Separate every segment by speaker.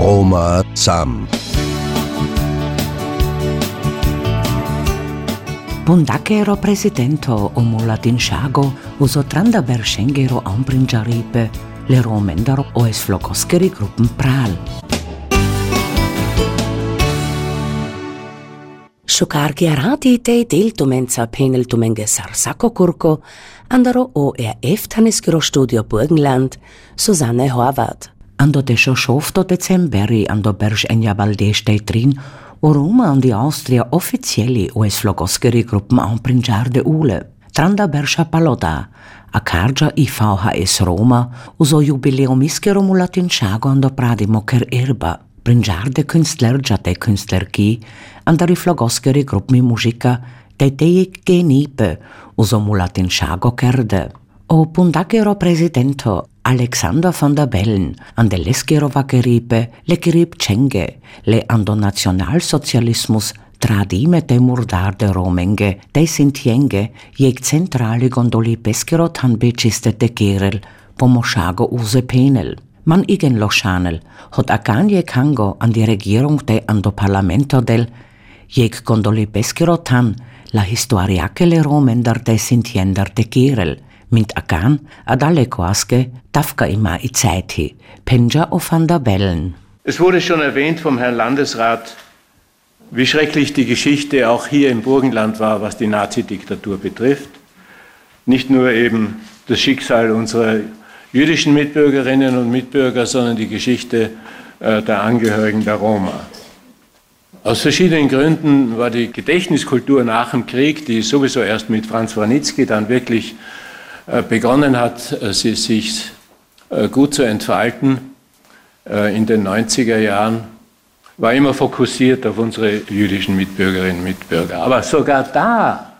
Speaker 1: Roma Sam.
Speaker 2: Bundakero presidento o mulatin shago uso tranda bershengero ambrinjaripe le romendaro o es flokoskeri gruppen pral.
Speaker 3: Šukar chiarati te del tumenza penel tumenge sarsako kurko, andaro ORF Tanniskero Studio Burgenland, Susanne Horvath.
Speaker 2: Ando de šofto decemberi ando berž enja valde drin, o Roma und die Austria offizielli o es flogoskeri gruppen amprinjar de ule. Tranda bersha paloda, a karja i VHS Roma, uso jubileumiskero mulatin shago ando pradimo ker erba. Prinjar de künstler ja de künstlerki, andari flogoskeri grupmi muzika, de teik genipe, uso mulatin shago kerde. O pundakero presidento Alexander von der Bellen an der Leskerovakeripe, le kerib Cenge, le ando nationalsozialismus tradime te murdar romenge, de sintienge, jeg centrali gondoli peskero tan beciste de kerel, pomoshago use penel. Man igen lochanel, hot akanje kango an die Regierung de ando parlamento del, jeg gondoli peskero tan, la historiake le romender de sintiender de kerel, mint akan ad alle quasche tafka ima i Zeiti, Penja o van der Bellen.
Speaker 4: Es wurde schon erwähnt vom Herrn Landesrat, wie schrecklich die Geschichte auch hier im Burgenland war, was die Nazidiktatur betrifft. Nicht nur eben das Schicksal unserer jüdischen Mitbürgerinnen und Mitbürger, sondern die Geschichte äh, der Angehörigen der Roma. Aus verschiedenen Gründen war die Gedächtniskultur nach dem Krieg, die sowieso erst mit Franz Wranitzky dann wirklich begonnen hat, äh, sie sich äh, gut zu entfalten in den 90er Jahren, war immer fokussiert auf unsere jüdischen Mitbürgerinnen und Mitbürger. Aber sogar da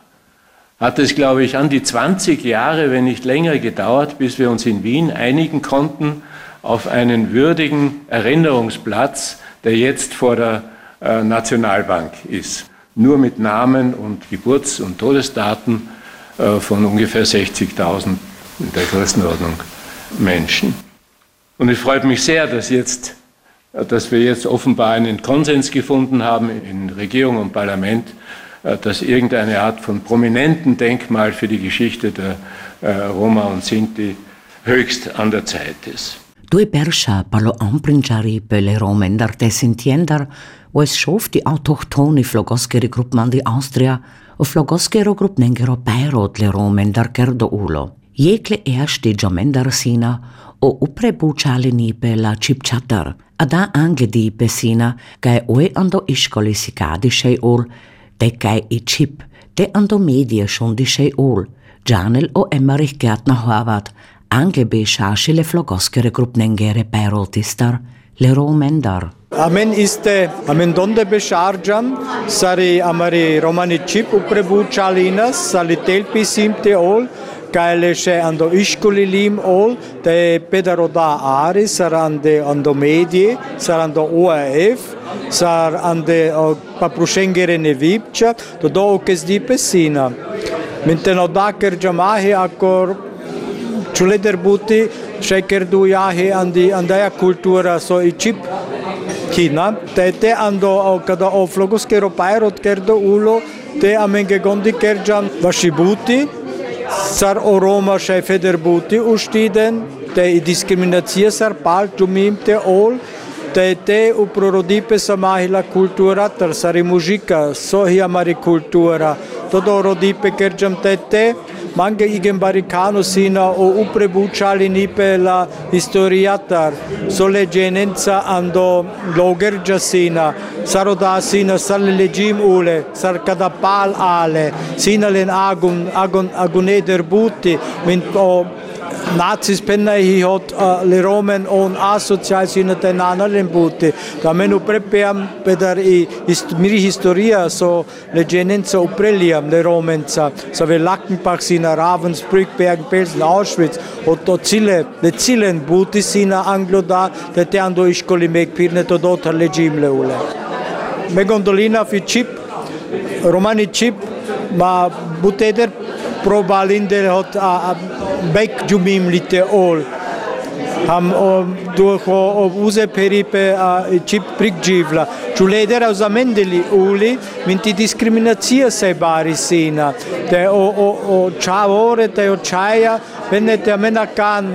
Speaker 4: hat es, glaube ich, an die 20 Jahre, wenn nicht länger gedauert, bis wir uns in Wien einigen konnten auf einen würdigen Erinnerungsplatz, der jetzt vor der Nationalbank ist. Nur mit Namen und Geburts- und Todesdaten äh, von ungefähr 60.000 in der Größenordnung Menschen. Und es freut mich sehr, dass, jetzt, dass wir jetzt offenbar einen Konsens gefunden haben in Regierung und Parlament, äh, dass irgendeine Art von prominenten Denkmal für die Geschichte der äh, Roma und Sinti höchst an der Zeit ist.
Speaker 2: Due perscia palo ampringiari per le romender te sintiender, o es schof die autochtoni flogoskeri gruppman di Austria, och floggoskero gruppnengero pajrotlero mendar kerdo ulo. Jekle ea štidžo mendar sina, o uprebučali nipe la čipčatar, a da angledi pesina, kaj oj ando iškoli sikadišej ul, te kaj i čip, te ando medije šundišej ul, džanel o emarih gärtna hovat, anglebe šašile flogoskere gruppnengere pajrotistar, lero mendar.
Speaker 5: Amen este amen donde beșargeam, sari amari romani chip uprebu chalinas, sali telpi simte ol, caele še ando ișculi lim ol, te pedaroda ari, sar ande ando medie, sar ando ORF, sar ande paprușengere nevipcia, to do okes di pesina. Minteno daker jamahi akor čuleder buti, šeker du jahi andaja kultura so i chip China, te te ando kada o flogos kero pairot kerdo ulo, te amenge gondi kerjan vashibuti, sar o Roma še federbuti ustiden, te i diskriminacija sar pal tumim te ol, te te u prorodipe samahi la kultura, tar sari muzika, sohi amari kultura, todo rodipe kerjam te te, manga igembaricano o upre bucciali la historiatar sole genenza ando logergia sina. Saroda sina salelegim ule sarkadapal ale. Sino len agun agun aguneder butti min Nazis penna hi hot uh, le Romen on asocial sina te nana lembuti. Da menu prepeam pedar i ist, miri historia so le genenza upreliam le Romenza. So ve Lackenbach sina Ravensbrück, Bergen, Belsen, Auschwitz. Und to cile, le cilen buti sina anglo da, te te ando iskoli mek pirne to dotar le ule. Me gondolina fi chip, romani chip, ma buteder probalinde hot a, a bek jumim lite ol. ham durch o use peripe a chip prigivla Giuledera usamendeli uli minti discriminația se bari sina. Te o o o ore te o chaia venne te amena can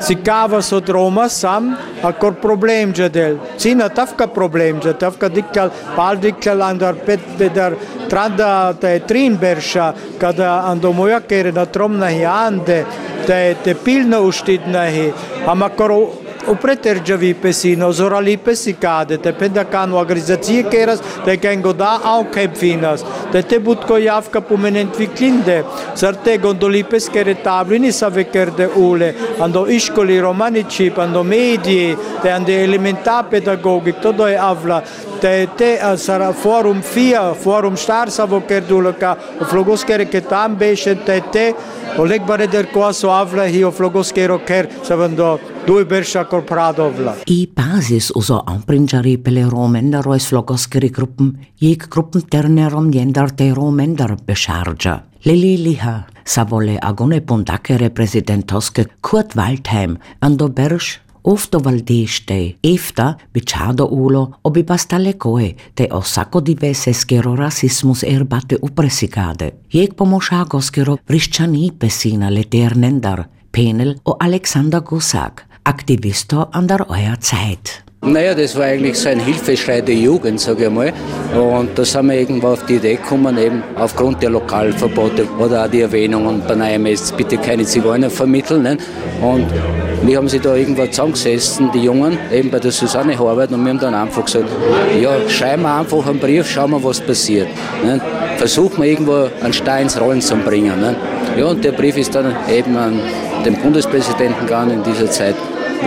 Speaker 5: si cava so droma sam a cor problem jadel sina tafka problem ja tafka dikkal bald dikkal andar pet bedar трябва да трин берша, када андо моја кере на тромнахи анде, те те пилно уштиднахи, ама коро upreterđavi pesino, zorali pesikade, te pendakanu agrizacije keras, te kengo da au kepfinas, te te butko javka pomenent viklinde, sar te gondoli peskere tablini sa vekerde ule, ando iškoli romaničip, ando mediji, te ande elementa pedagogik, to do je avla, te te sarà forum fia, forum star sa vokerdula ka, o flogoskere ke tam beše, te te, Oleg Bareder Koaso avla hi o flogoskero ker, sa vando due bersha korpradovla.
Speaker 2: I basis uso amprinjari pele romender oes flogoskeri gruppen, jek gruppen ternerom jendar te romender bescharja. Lili liha, sa vole agone pondakere presidentoske Kurt Waldheim, ando bersch oftovaldește, efta bichado ulo obi bastalecoe, te o saco diverse schero rasismus erbate upresigade. Jek pomošago schero vriščani pesina leternendar, penel o Alexander Gosak, aktivisto an der euer Zeit.
Speaker 1: Naja, das war eigentlich so ein Hilfeschrei der Jugend, sage ich mal. Und da sind wir irgendwo auf die Idee gekommen, eben aufgrund der Lokalverbote oder auch die Erwähnungen bei Neuemes, bitte keine Zigeuner vermitteln. Ne? Und wir haben sie da irgendwo zusammengesessen, die Jungen, eben bei der Susanne Horvath, und wir haben dann einfach gesagt, ja, schreiben wir einfach einen Brief, schauen wir, was passiert. Ne? Versuchen wir irgendwo einen Stein ins Rollen zu bringen. Ne? Ja, und der Brief ist dann eben an den Bundespräsidenten gegangen in dieser Zeit.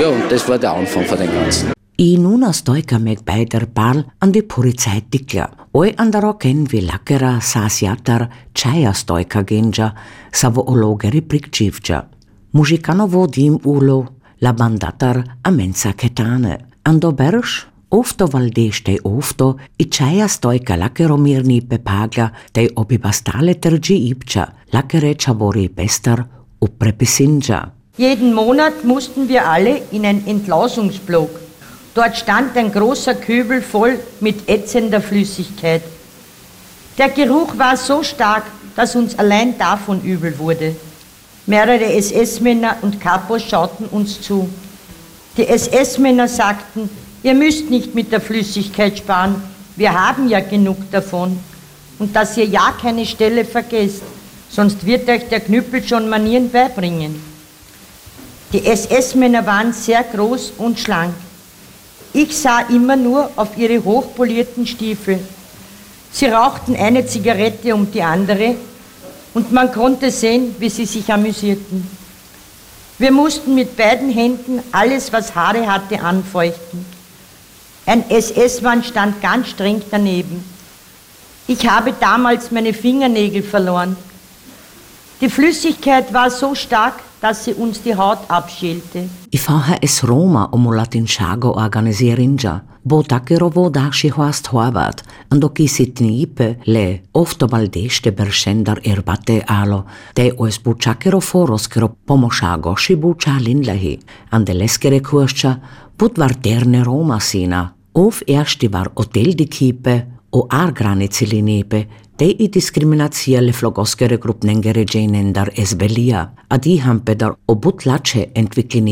Speaker 1: Ja, und das war der Anfang von dem Ganzen.
Speaker 2: I nuna stojka meg beider pal an di puricaj tikja. Oj andaro ken vi lakera sasjatar čaja stojka genja, savo ologeri prikčivča. Mužikanovo dim ulo, la bandatar a mensa ketane. Ando berš, ofto valdešte ofto, i čaja stojka lakero mirni pepagla, tej obi bastale trži ipča, lakere čavori pestar, uprepisinja.
Speaker 6: Jeden Monat mussten wir alle in ein Entlausungsblock. Dort stand ein großer Kübel voll mit ätzender Flüssigkeit. Der Geruch war so stark, dass uns allein davon übel wurde. Mehrere SS-Männer und Kapos schauten uns zu. Die SS-Männer sagten, ihr müsst nicht mit der Flüssigkeit sparen, wir haben ja genug davon. Und dass ihr ja keine Stelle vergesst, sonst wird euch der Knüppel schon Manieren beibringen. Die SS-Männer waren sehr groß und schlank. Ich sah immer nur auf ihre hochpolierten Stiefel. Sie rauchten eine Zigarette um die andere und man konnte sehen, wie sie sich amüsierten. Wir mussten mit beiden Händen alles, was Haare hatte, anfeuchten. Ein SS-Mann stand ganz streng daneben. Ich habe damals meine Fingernägel verloren. Die Flüssigkeit war so stark, dass sie uns die Haut abschälte.
Speaker 2: I VHS Roma o latin Chago organisierinja, bo takero vo dashi hoast hoavat, ando ki sitnipe le ofto valdeste beršendar erbate alo, te oes bučakero foros kero pomošago linlehi, ande leskere kurscha, put varterne Roma sina, of ersti var hotel di kipe, o ar granici linepe, te i diskriminacija le flogoskere grupnengere dženen dar esbelia, a di hampedar obut lače entwicklin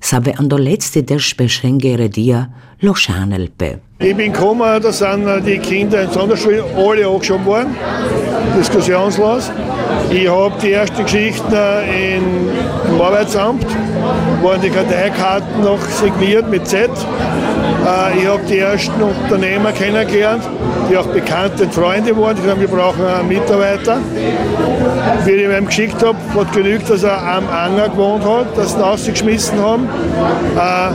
Speaker 2: sabe ando letzte der Speschengere dia lo schanelpe.
Speaker 7: Ich bin gekommen, da sind die Kinder in Sonderschule alle angeschoben worden, diskussionslos. Ich habe die ersten Geschichten im Arbeitsamt, waren die Karteikarten noch signiert mit Z. Äh, ich habe die ersten Unternehmer kennengelernt, die auch bekannte Freunde waren. Die gesagt, wir brauchen einen Mitarbeiter. Wie ich ihm geschickt habe, hat genügt, dass er am Anger gewohnt hat, dass sie ihn rausgeschmissen haben. Äh,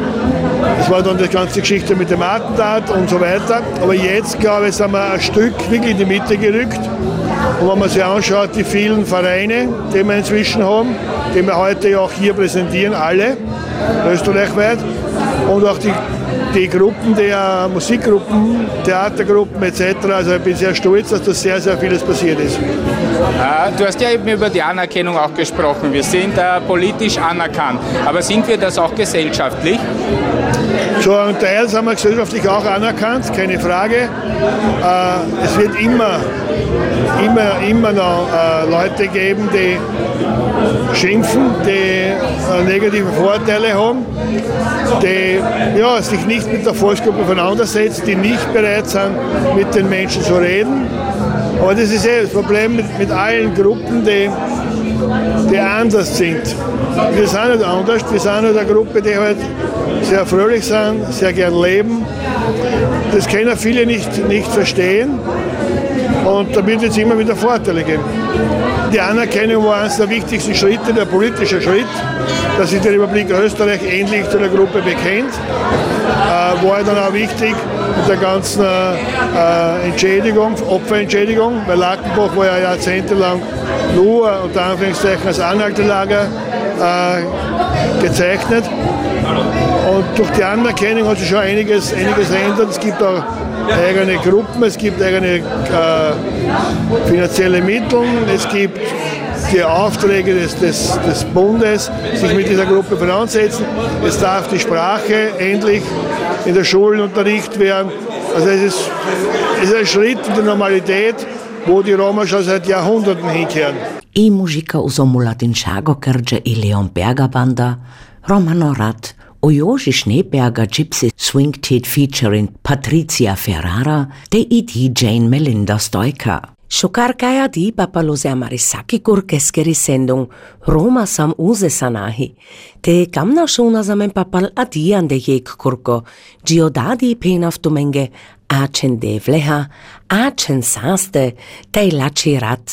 Speaker 7: das war dann die ganze Geschichte mit dem Attentat und so weiter. Aber jetzt, glaube ich, sind wir ein Stück wirklich in die Mitte gerückt. Und wenn man sich anschaut, die vielen Vereine, die wir inzwischen haben, die wir heute auch hier präsentieren, alle, österreichweit, und auch die, die Gruppen, uh, Musikgruppen, Theatergruppen etc. Also ich bin sehr stolz, dass da sehr, sehr vieles passiert ist.
Speaker 8: Äh, du hast ja eben über die Anerkennung auch gesprochen. Wir sind äh, politisch anerkannt. Aber sind wir das auch gesellschaftlich?
Speaker 7: Zu einem Teil sind wir gesellschaftlich auch anerkannt, keine Frage. Äh, es wird immer, immer, immer noch äh, Leute geben, die schimpfen, die äh, negative Vorteile haben, die ja, sich nicht mit der Volksgruppe auseinandersetzen, die nicht bereit sind, mit den Menschen zu reden. Aber das ist eh das Problem mit, mit allen Gruppen, die, die anders sind. Wir sind nicht anders, wir sind halt eine Gruppe, die halt sehr fröhlich sind, sehr gern leben. Das können viele nicht, nicht verstehen. Und da wird es immer wieder Vorteile geben. Die Anerkennung war eines der wichtigsten Schritte, der politische Schritt, dass sich die Republik Österreich endlich zu der Gruppe bekennt. Äh, war dann auch wichtig mit der ganzen äh, Entschädigung, Opferentschädigung, weil Lackenbach war ja jahrzehntelang nur unter Anführungszeichen als Anhaltelager äh, gezeichnet. Und durch die Anerkennung hat sich schon einiges, einiges verändert. Es gibt auch eigene Gruppen, es gibt eigene äh, finanzielle Mittel, es gibt die Aufträge des, des, des Bundes, sich mit dieser Gruppe voransetzen. Es darf die Sprache endlich in der Schule unterrichtet werden. Also es ist, es ist ein Schritt in die Normalität, wo die Roma schon seit Jahrhunderten hinkehren.
Speaker 2: I muzika uzomula Shago Kerge i Leon Berger Banda, Romano Rat o Joži Schneeberger Gypsy Swing Tit featuring Patricia Ferrara te iti Jane Melinda Stoika.
Speaker 3: Šokar kaja di papalose amarisaki kurkeskeri sendung Roma sam uze sanahi. Te kamna šuna zamen papal adiande jek kurko, giodadi penaftumenge, acen devleha, acen saste, te lači rat.